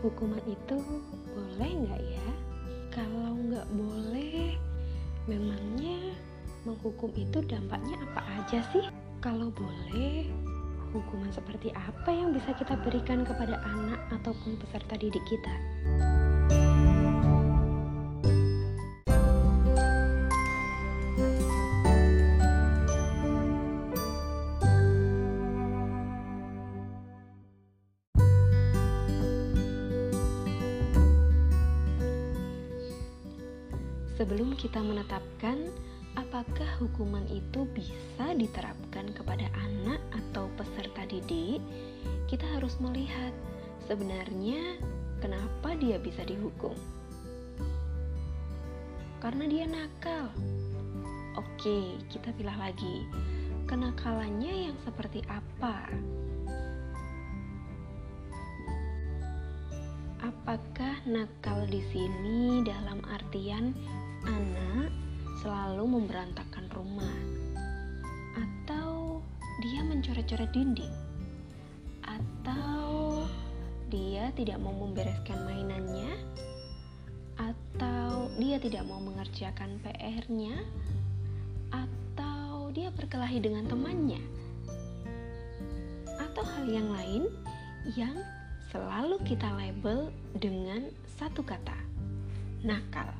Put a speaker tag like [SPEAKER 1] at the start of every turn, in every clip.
[SPEAKER 1] hukuman itu boleh nggak ya? Kalau nggak boleh, memangnya menghukum itu dampaknya apa aja sih? Kalau boleh, hukuman seperti apa yang bisa kita berikan kepada anak ataupun peserta didik kita? Sebelum kita menetapkan apakah hukuman itu bisa diterapkan kepada anak atau peserta didik, kita harus melihat sebenarnya kenapa dia bisa dihukum. Karena dia nakal. Oke, kita pilih lagi. Kenakalannya yang seperti apa? Apakah nakal di sini dalam artian anak selalu memberantakan rumah, atau dia mencoret-coret dinding, atau dia tidak mau membereskan mainannya, atau dia tidak mau mengerjakan PR-nya, atau dia berkelahi dengan temannya, atau hal yang lain yang selalu kita label dengan satu kata: nakal.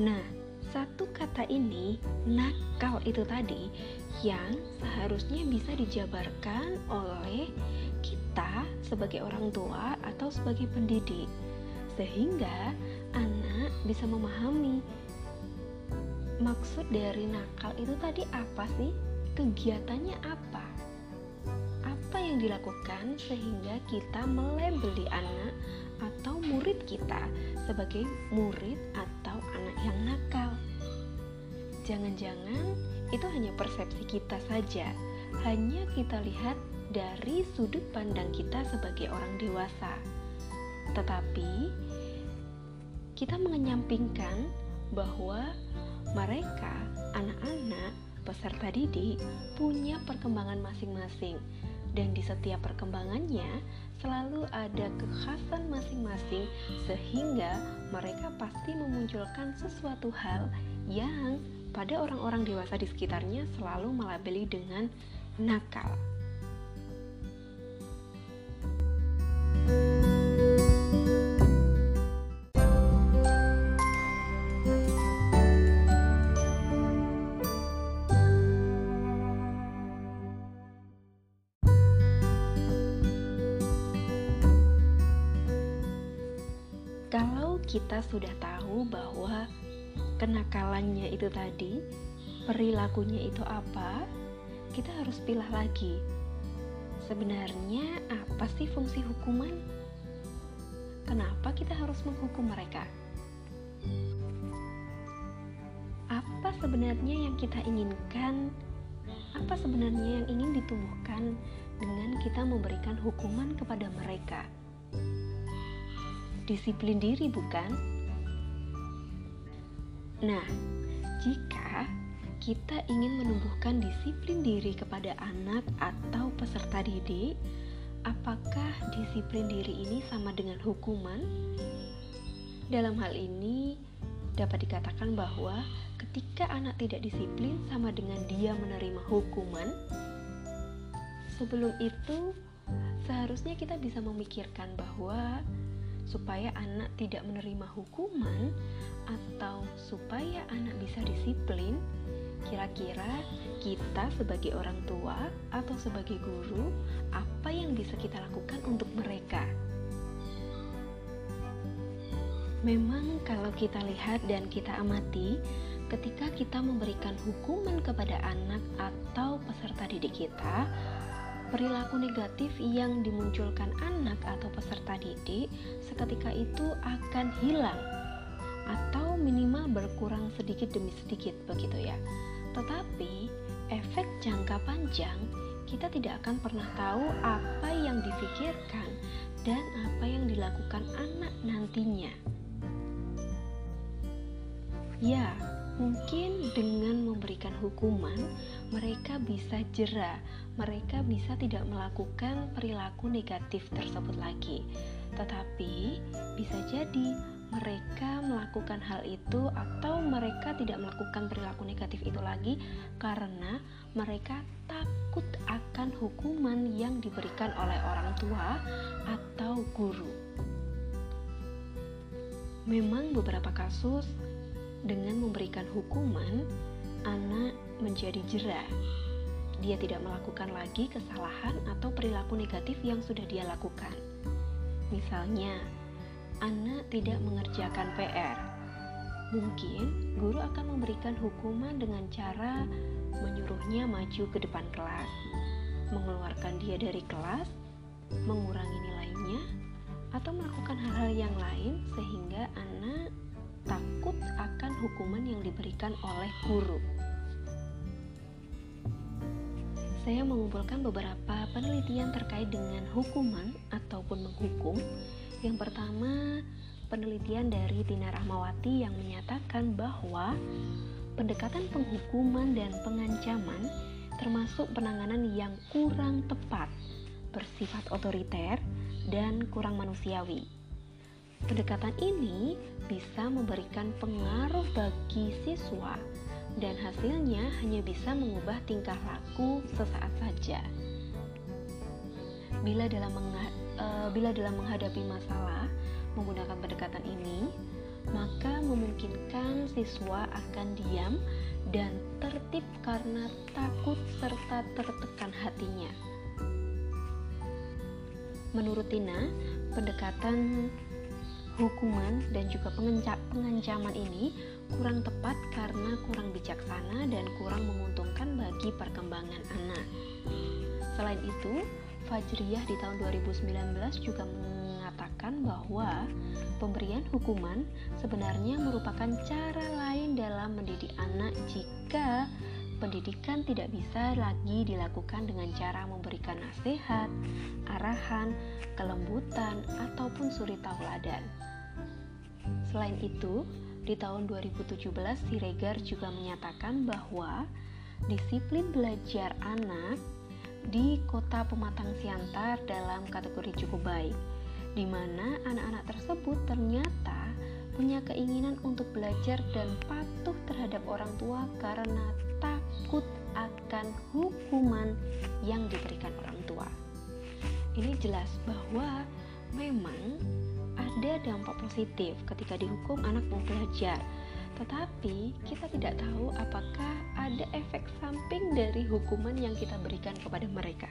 [SPEAKER 1] Nah, satu kata ini, nakal itu tadi, yang seharusnya bisa dijabarkan oleh kita sebagai orang tua atau sebagai pendidik, sehingga anak bisa memahami maksud dari nakal itu tadi apa sih? Kegiatannya apa? Apa yang dilakukan sehingga kita melebeli anak atau murid kita sebagai murid atau yang nakal. Jangan-jangan itu hanya persepsi kita saja, hanya kita lihat dari sudut pandang kita sebagai orang dewasa. Tetapi kita mengenyampingkan bahwa mereka, anak-anak, peserta didik, punya perkembangan masing-masing dan di setiap perkembangannya selalu ada kekhasan masing-masing sehingga mereka pasti memunculkan sesuatu hal yang pada orang-orang dewasa di sekitarnya selalu melabeli dengan nakal. Kalau kita sudah tahu bahwa kenakalannya itu tadi, perilakunya itu apa, kita harus pilih lagi. Sebenarnya apa sih fungsi hukuman? Kenapa kita harus menghukum mereka? Apa sebenarnya yang kita inginkan? Apa sebenarnya yang ingin ditumbuhkan dengan kita memberikan hukuman kepada mereka? Disiplin diri, bukan? Nah, jika kita ingin menumbuhkan disiplin diri kepada anak atau peserta didik, apakah disiplin diri ini sama dengan hukuman? Dalam hal ini, dapat dikatakan bahwa ketika anak tidak disiplin, sama dengan dia menerima hukuman. Sebelum itu, seharusnya kita bisa memikirkan bahwa supaya anak tidak menerima hukuman atau supaya anak bisa disiplin, kira-kira kita sebagai orang tua atau sebagai guru, apa yang bisa kita lakukan untuk mereka? Memang kalau kita lihat dan kita amati, ketika kita memberikan hukuman kepada anak atau peserta didik kita, perilaku negatif yang dimunculkan anak atau peserta didik seketika itu akan hilang atau minimal berkurang sedikit demi sedikit begitu ya. Tetapi efek jangka panjang kita tidak akan pernah tahu apa yang difikirkan dan apa yang dilakukan anak nantinya. Ya, Mungkin dengan memberikan hukuman, mereka bisa jera, mereka bisa tidak melakukan perilaku negatif tersebut lagi. Tetapi bisa jadi mereka melakukan hal itu atau mereka tidak melakukan perilaku negatif itu lagi karena mereka takut akan hukuman yang diberikan oleh orang tua atau guru. Memang beberapa kasus dengan memberikan hukuman anak menjadi jerah. Dia tidak melakukan lagi kesalahan atau perilaku negatif yang sudah dia lakukan. Misalnya, anak tidak mengerjakan PR. Mungkin guru akan memberikan hukuman dengan cara menyuruhnya maju ke depan kelas, mengeluarkan dia dari kelas, mengurangi nilainya, atau melakukan hal-hal yang lain sehingga anak takut akan hukuman yang diberikan oleh guru. Saya mengumpulkan beberapa penelitian terkait dengan hukuman ataupun menghukum yang pertama, penelitian dari Tina Rahmawati yang menyatakan bahwa pendekatan penghukuman dan pengancaman termasuk penanganan yang kurang tepat, bersifat otoriter, dan kurang manusiawi. Pendekatan ini bisa memberikan pengaruh bagi siswa dan hasilnya hanya bisa mengubah tingkah laku sesaat saja. Bila dalam uh, bila dalam menghadapi masalah menggunakan pendekatan ini, maka memungkinkan siswa akan diam dan tertib karena takut serta tertekan hatinya. Menurut Tina, pendekatan hukuman dan juga pengancaman ini kurang tepat karena kurang bijaksana dan kurang menguntungkan bagi perkembangan anak. Selain itu, Fajriyah di tahun 2019 juga mengatakan bahwa pemberian hukuman sebenarnya merupakan cara lain dalam mendidik anak jika pendidikan tidak bisa lagi dilakukan dengan cara memberikan nasihat, arahan, kelembutan, ataupun suri tauladan. Selain itu, di tahun 2017 Siregar juga menyatakan bahwa disiplin belajar anak di kota Pematang Siantar dalam kategori cukup baik, di mana anak-anak tersebut ternyata punya keinginan untuk belajar dan patuh terhadap orang tua karena takut akan hukuman yang diberikan orang tua. Ini jelas bahwa memang ada dampak positif ketika dihukum anak mau belajar, tetapi kita tidak tahu apakah ada efek samping dari hukuman yang kita berikan kepada mereka.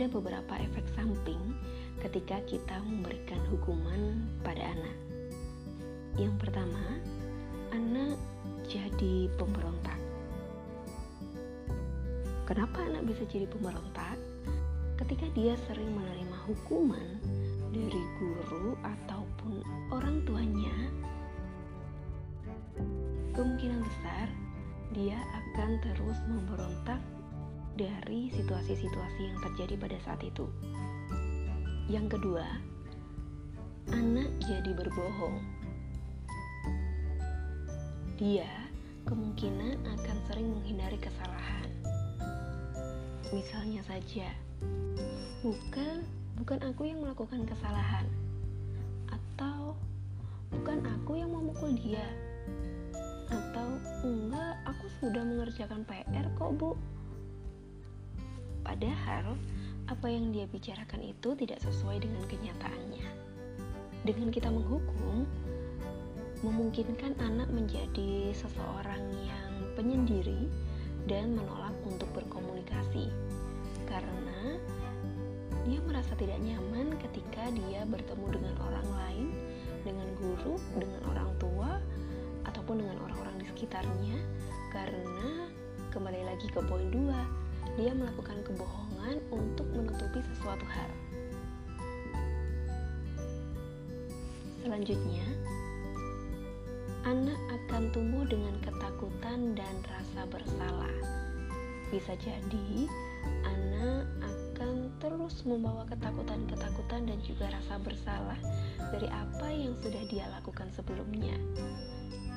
[SPEAKER 1] Ada beberapa efek samping ketika kita memberikan hukuman pada anak. Yang pertama, anak jadi pemberontak. Kenapa anak bisa jadi pemberontak? Ketika dia sering menerima hukuman dari guru ataupun orang tuanya, kemungkinan besar dia akan terus memberontak dari situasi-situasi yang terjadi pada saat itu. Yang kedua, anak jadi berbohong dia kemungkinan akan sering menghindari kesalahan. Misalnya saja, bukan bukan aku yang melakukan kesalahan, atau bukan aku yang memukul dia, atau enggak aku sudah mengerjakan PR kok bu. Padahal apa yang dia bicarakan itu tidak sesuai dengan kenyataannya. Dengan kita menghukum, memungkinkan anak menjadi seseorang yang penyendiri dan menolak untuk berkomunikasi karena dia merasa tidak nyaman ketika dia bertemu dengan orang lain, dengan guru, dengan orang tua, ataupun dengan orang-orang di sekitarnya karena kembali lagi ke poin 2 dia melakukan kebohongan untuk menutupi sesuatu hal selanjutnya anak akan tumbuh dengan ketakutan dan rasa bersalah. Bisa jadi anak akan terus membawa ketakutan-ketakutan dan juga rasa bersalah dari apa yang sudah dia lakukan sebelumnya.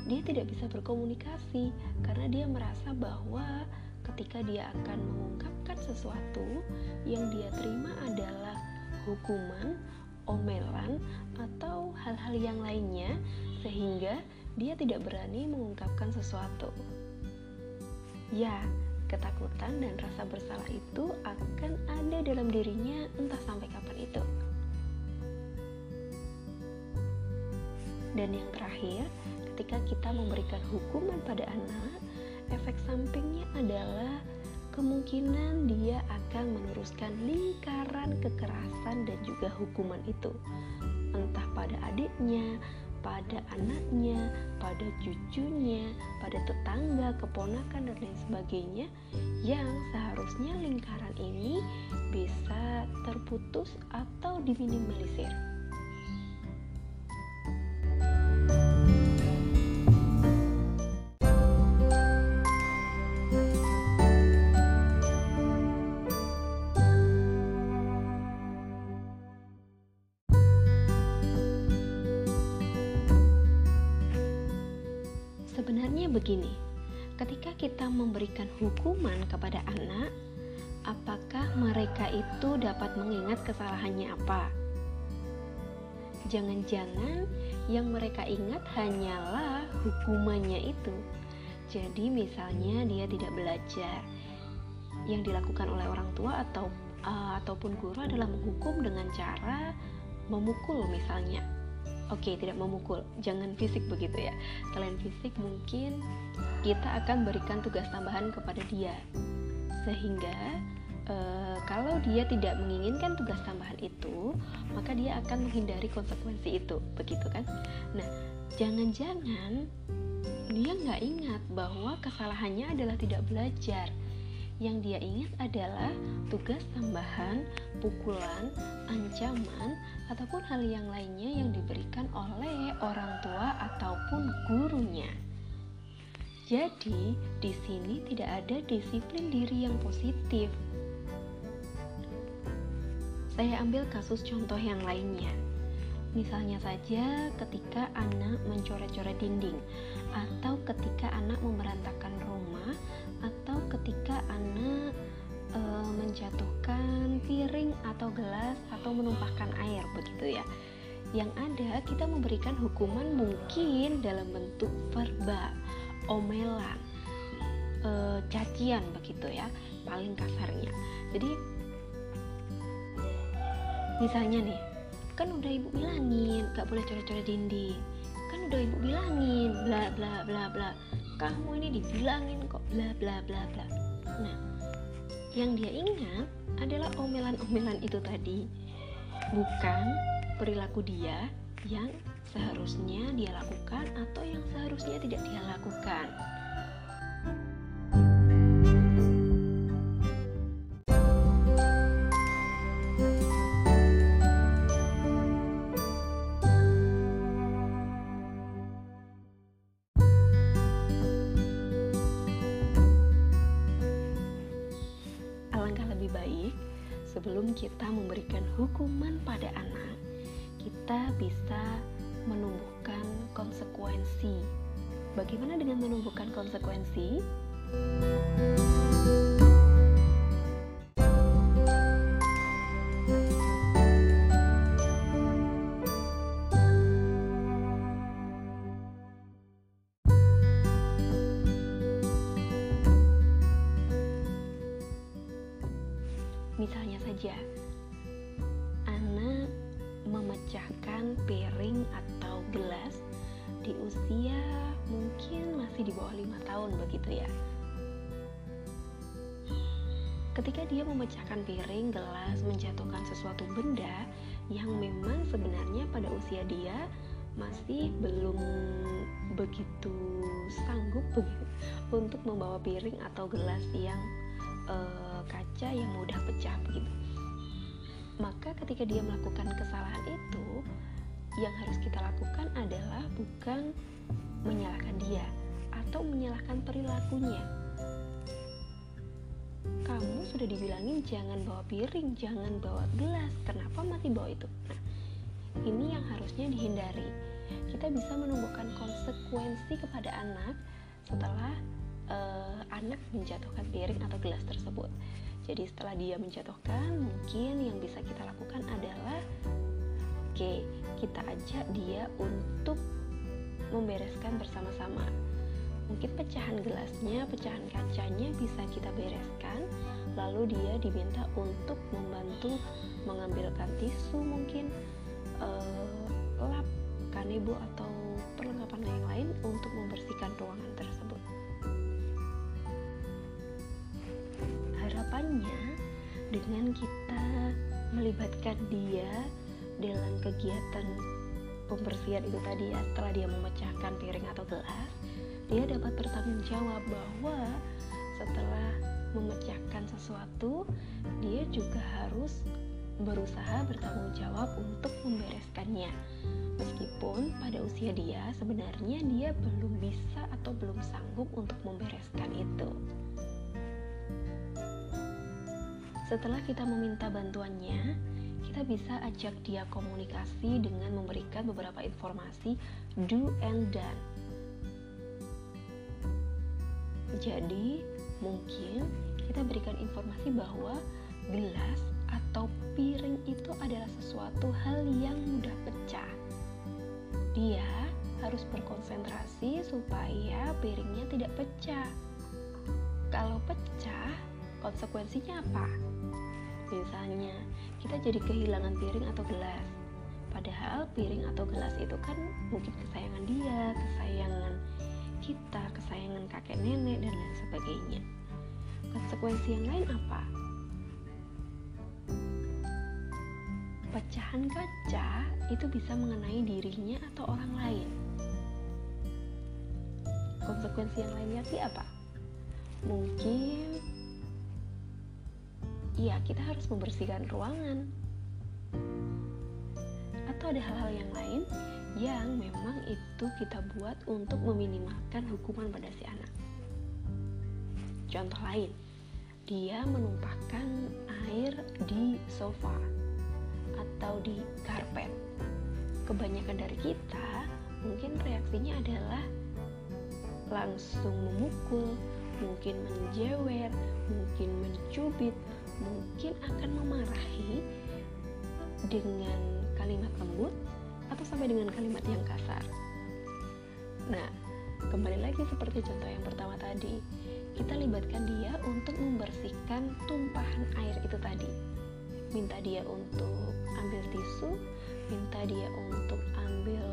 [SPEAKER 1] Dia tidak bisa berkomunikasi karena dia merasa bahwa ketika dia akan mengungkapkan sesuatu yang dia terima adalah hukuman, omelan, atau hal-hal yang lainnya, sehingga dia tidak berani mengungkapkan sesuatu. Ya, ketakutan dan rasa bersalah itu akan ada dalam dirinya entah sampai kapan itu. Dan yang terakhir, ketika kita memberikan hukuman pada anak, efek sampingnya adalah kemungkinan dia akan meneruskan lingkaran kekerasan dan juga hukuman itu, entah pada adiknya, pada anaknya, pada cucunya, pada tetangga, keponakan, dan lain sebagainya, yang seharusnya lingkaran ini bisa terputus atau diminimalisir. Begini, ketika kita memberikan hukuman kepada anak, apakah mereka itu dapat mengingat kesalahannya apa? Jangan-jangan yang mereka ingat hanyalah hukumannya itu. Jadi misalnya dia tidak belajar, yang dilakukan oleh orang tua atau uh, ataupun guru adalah menghukum dengan cara memukul misalnya Oke, okay, tidak memukul, jangan fisik begitu ya. Selain fisik, mungkin kita akan berikan tugas tambahan kepada dia, sehingga e, kalau dia tidak menginginkan tugas tambahan itu, maka dia akan menghindari konsekuensi itu, begitu kan? Nah, jangan-jangan dia nggak ingat bahwa kesalahannya adalah tidak belajar yang dia ingat adalah tugas tambahan, pukulan, ancaman, ataupun hal yang lainnya yang diberikan oleh orang tua ataupun gurunya. Jadi, di sini tidak ada disiplin diri yang positif. Saya ambil kasus contoh yang lainnya. Misalnya saja ketika anak mencoret-coret dinding atau ketika anak memberantakan menjatuhkan piring atau gelas atau menumpahkan air begitu ya. Yang ada kita memberikan hukuman mungkin dalam bentuk verbal omelan e, cacian begitu ya paling kasarnya. Jadi misalnya nih kan udah ibu bilangin gak boleh coret-coret dinding. Kan udah ibu bilangin bla bla bla bla. Kamu ini dibilangin kok bla bla bla bla. Nah yang dia ingat adalah omelan-omelan itu tadi. Bukan perilaku dia yang seharusnya dia lakukan atau yang seharusnya tidak dia lakukan konsekuensi. Bagaimana dengan menumbuhkan konsekuensi? Misalnya dia memecahkan piring, gelas, menjatuhkan sesuatu benda yang memang sebenarnya pada usia dia masih belum begitu sanggup begitu untuk membawa piring atau gelas yang uh, kaca yang mudah pecah begitu. Maka ketika dia melakukan kesalahan itu, yang harus kita lakukan adalah bukan menyalahkan dia atau menyalahkan perilakunya kamu sudah dibilangin jangan bawa piring, jangan bawa gelas, kenapa masih bawa itu? Nah, ini yang harusnya dihindari. Kita bisa menumbuhkan konsekuensi kepada anak setelah uh, anak menjatuhkan piring atau gelas tersebut. Jadi setelah dia menjatuhkan, mungkin yang bisa kita lakukan adalah oke, okay, kita ajak dia untuk membereskan bersama-sama mungkin pecahan gelasnya, pecahan kacanya bisa kita bereskan lalu dia diminta untuk membantu mengambilkan tisu mungkin uh, lap kanebo atau perlengkapan yang lain untuk membersihkan ruangan tersebut. Harapannya dengan kita melibatkan dia dalam kegiatan pembersihan itu tadi ya setelah dia memecahkan piring atau gelas dia dapat bertanggung jawab bahwa setelah memecahkan sesuatu, dia juga harus berusaha bertanggung jawab untuk membereskannya. Meskipun pada usia dia sebenarnya dia belum bisa atau belum sanggup untuk membereskan itu. Setelah kita meminta bantuannya, kita bisa ajak dia komunikasi dengan memberikan beberapa informasi do and done jadi, mungkin kita berikan informasi bahwa gelas atau piring itu adalah sesuatu hal yang mudah pecah. Dia harus berkonsentrasi supaya piringnya tidak pecah. Kalau pecah, konsekuensinya apa? Misalnya, kita jadi kehilangan piring atau gelas. Padahal piring atau gelas itu kan mungkin kesayangan dia, kesayangan kita, kesayangan kakek nenek, dan lain sebagainya. Konsekuensi yang lain apa? Pecahan kaca itu bisa mengenai dirinya atau orang lain. Konsekuensi yang lainnya sih apa? Mungkin ya kita harus membersihkan ruangan atau ada hal-hal yang lain yang itu kita buat untuk meminimalkan hukuman pada si anak. Contoh lain, dia menumpahkan air di sofa atau di karpet. Kebanyakan dari kita mungkin reaksinya adalah langsung memukul, mungkin menjewer, mungkin mencubit, mungkin akan memarahi dengan kalimat lembut atau sampai dengan kalimat yang kasar. Nah, kembali lagi seperti contoh yang pertama tadi, kita libatkan dia untuk membersihkan tumpahan air itu tadi. Minta dia untuk ambil tisu, minta dia untuk ambil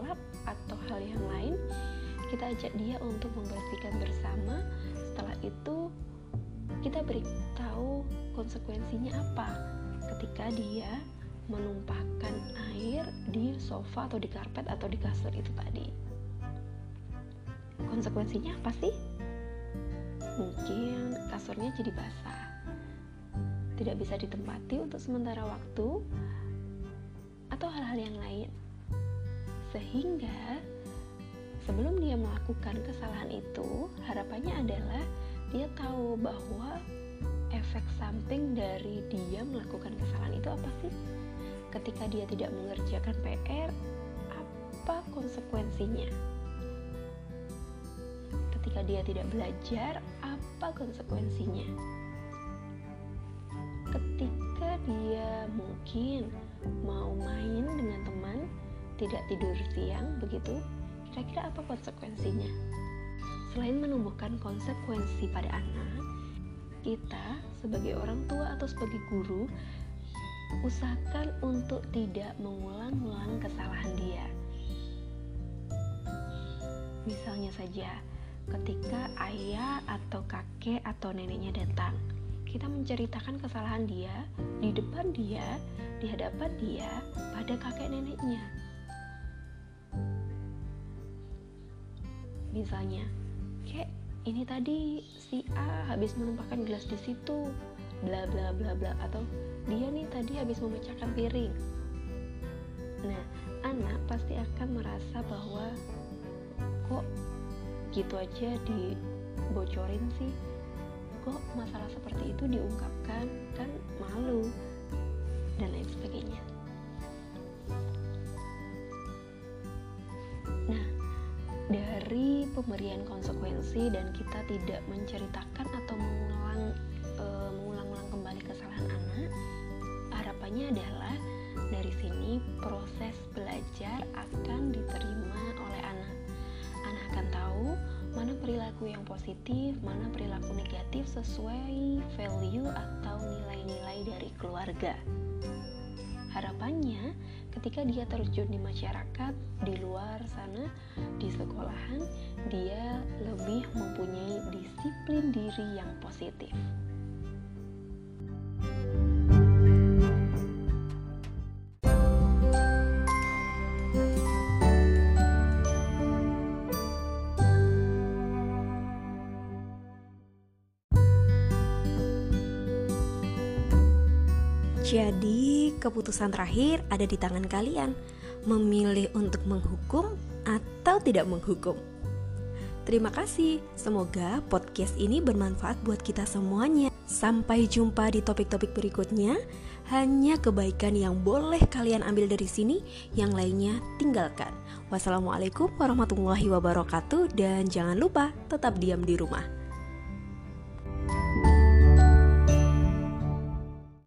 [SPEAKER 1] lap atau hal yang lain. Kita ajak dia untuk membersihkan bersama. Setelah itu, kita beritahu konsekuensinya apa ketika dia menumpahkan air di sofa atau di karpet atau di kasur itu tadi. Konsekuensinya apa sih? Mungkin kasurnya jadi basah. Tidak bisa ditempati untuk sementara waktu atau hal-hal yang lain. Sehingga sebelum dia melakukan kesalahan itu, harapannya adalah dia tahu bahwa efek samping dari dia melakukan kesalahan itu apa sih? Ketika dia tidak mengerjakan PR, apa konsekuensinya? Ketika dia tidak belajar, apa konsekuensinya? Ketika dia mungkin mau main dengan teman, tidak tidur siang, begitu, kira-kira apa konsekuensinya? Selain menumbuhkan konsekuensi pada anak, kita sebagai orang tua atau sebagai guru usahakan untuk tidak mengulang-ulang kesalahan dia. Misalnya saja, ketika ayah atau kakek atau neneknya datang. Kita menceritakan kesalahan dia di depan dia, di hadapan dia, pada kakek neneknya. Misalnya, kek ini tadi si A habis menumpahkan gelas di situ, bla bla bla bla. Atau dia nih tadi habis memecahkan piring. Nah, anak pasti akan merasa bahwa kok gitu aja dibocorin sih? Kok masalah seperti itu diungkapkan? Kan malu dan lain sebagainya. Nah dari pemberian konsekuensi dan kita tidak menceritakan atau mengulang adalah dari sini proses belajar akan diterima oleh anak anak akan tahu mana perilaku yang positif, mana perilaku negatif sesuai value atau nilai-nilai dari keluarga. Harapannya, ketika dia terjun di masyarakat, di luar sana, di sekolahan, dia lebih mempunyai disiplin diri yang positif.
[SPEAKER 2] Jadi, keputusan terakhir ada di tangan kalian, memilih untuk menghukum atau tidak menghukum. Terima kasih, semoga podcast ini bermanfaat buat kita semuanya. Sampai jumpa di topik-topik berikutnya. Hanya kebaikan yang boleh kalian ambil dari sini, yang lainnya tinggalkan. Wassalamualaikum warahmatullahi wabarakatuh, dan jangan lupa tetap diam di rumah.